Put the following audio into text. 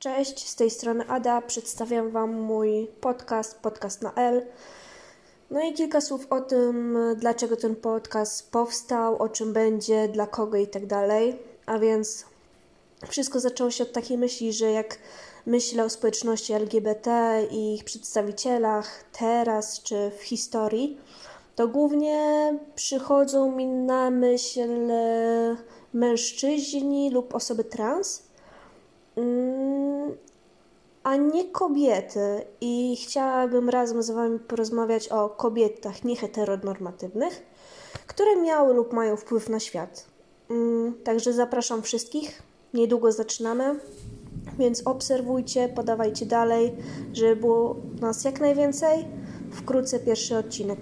Cześć, z tej strony Ada. Przedstawiam Wam mój podcast, podcast na L. No i kilka słów o tym, dlaczego ten podcast powstał, o czym będzie, dla kogo i tak dalej. A więc wszystko zaczęło się od takiej myśli, że jak myślę o społeczności LGBT i ich przedstawicielach teraz czy w historii, to głównie przychodzą mi na myśl mężczyźni lub osoby trans Mm, a nie kobiety. I chciałabym razem z Wami porozmawiać o kobietach nieheteronormatywnych, które miały lub mają wpływ na świat. Mm, także zapraszam wszystkich. Niedługo zaczynamy, więc obserwujcie, podawajcie dalej, żeby było nas jak najwięcej. Wkrótce pierwszy odcinek.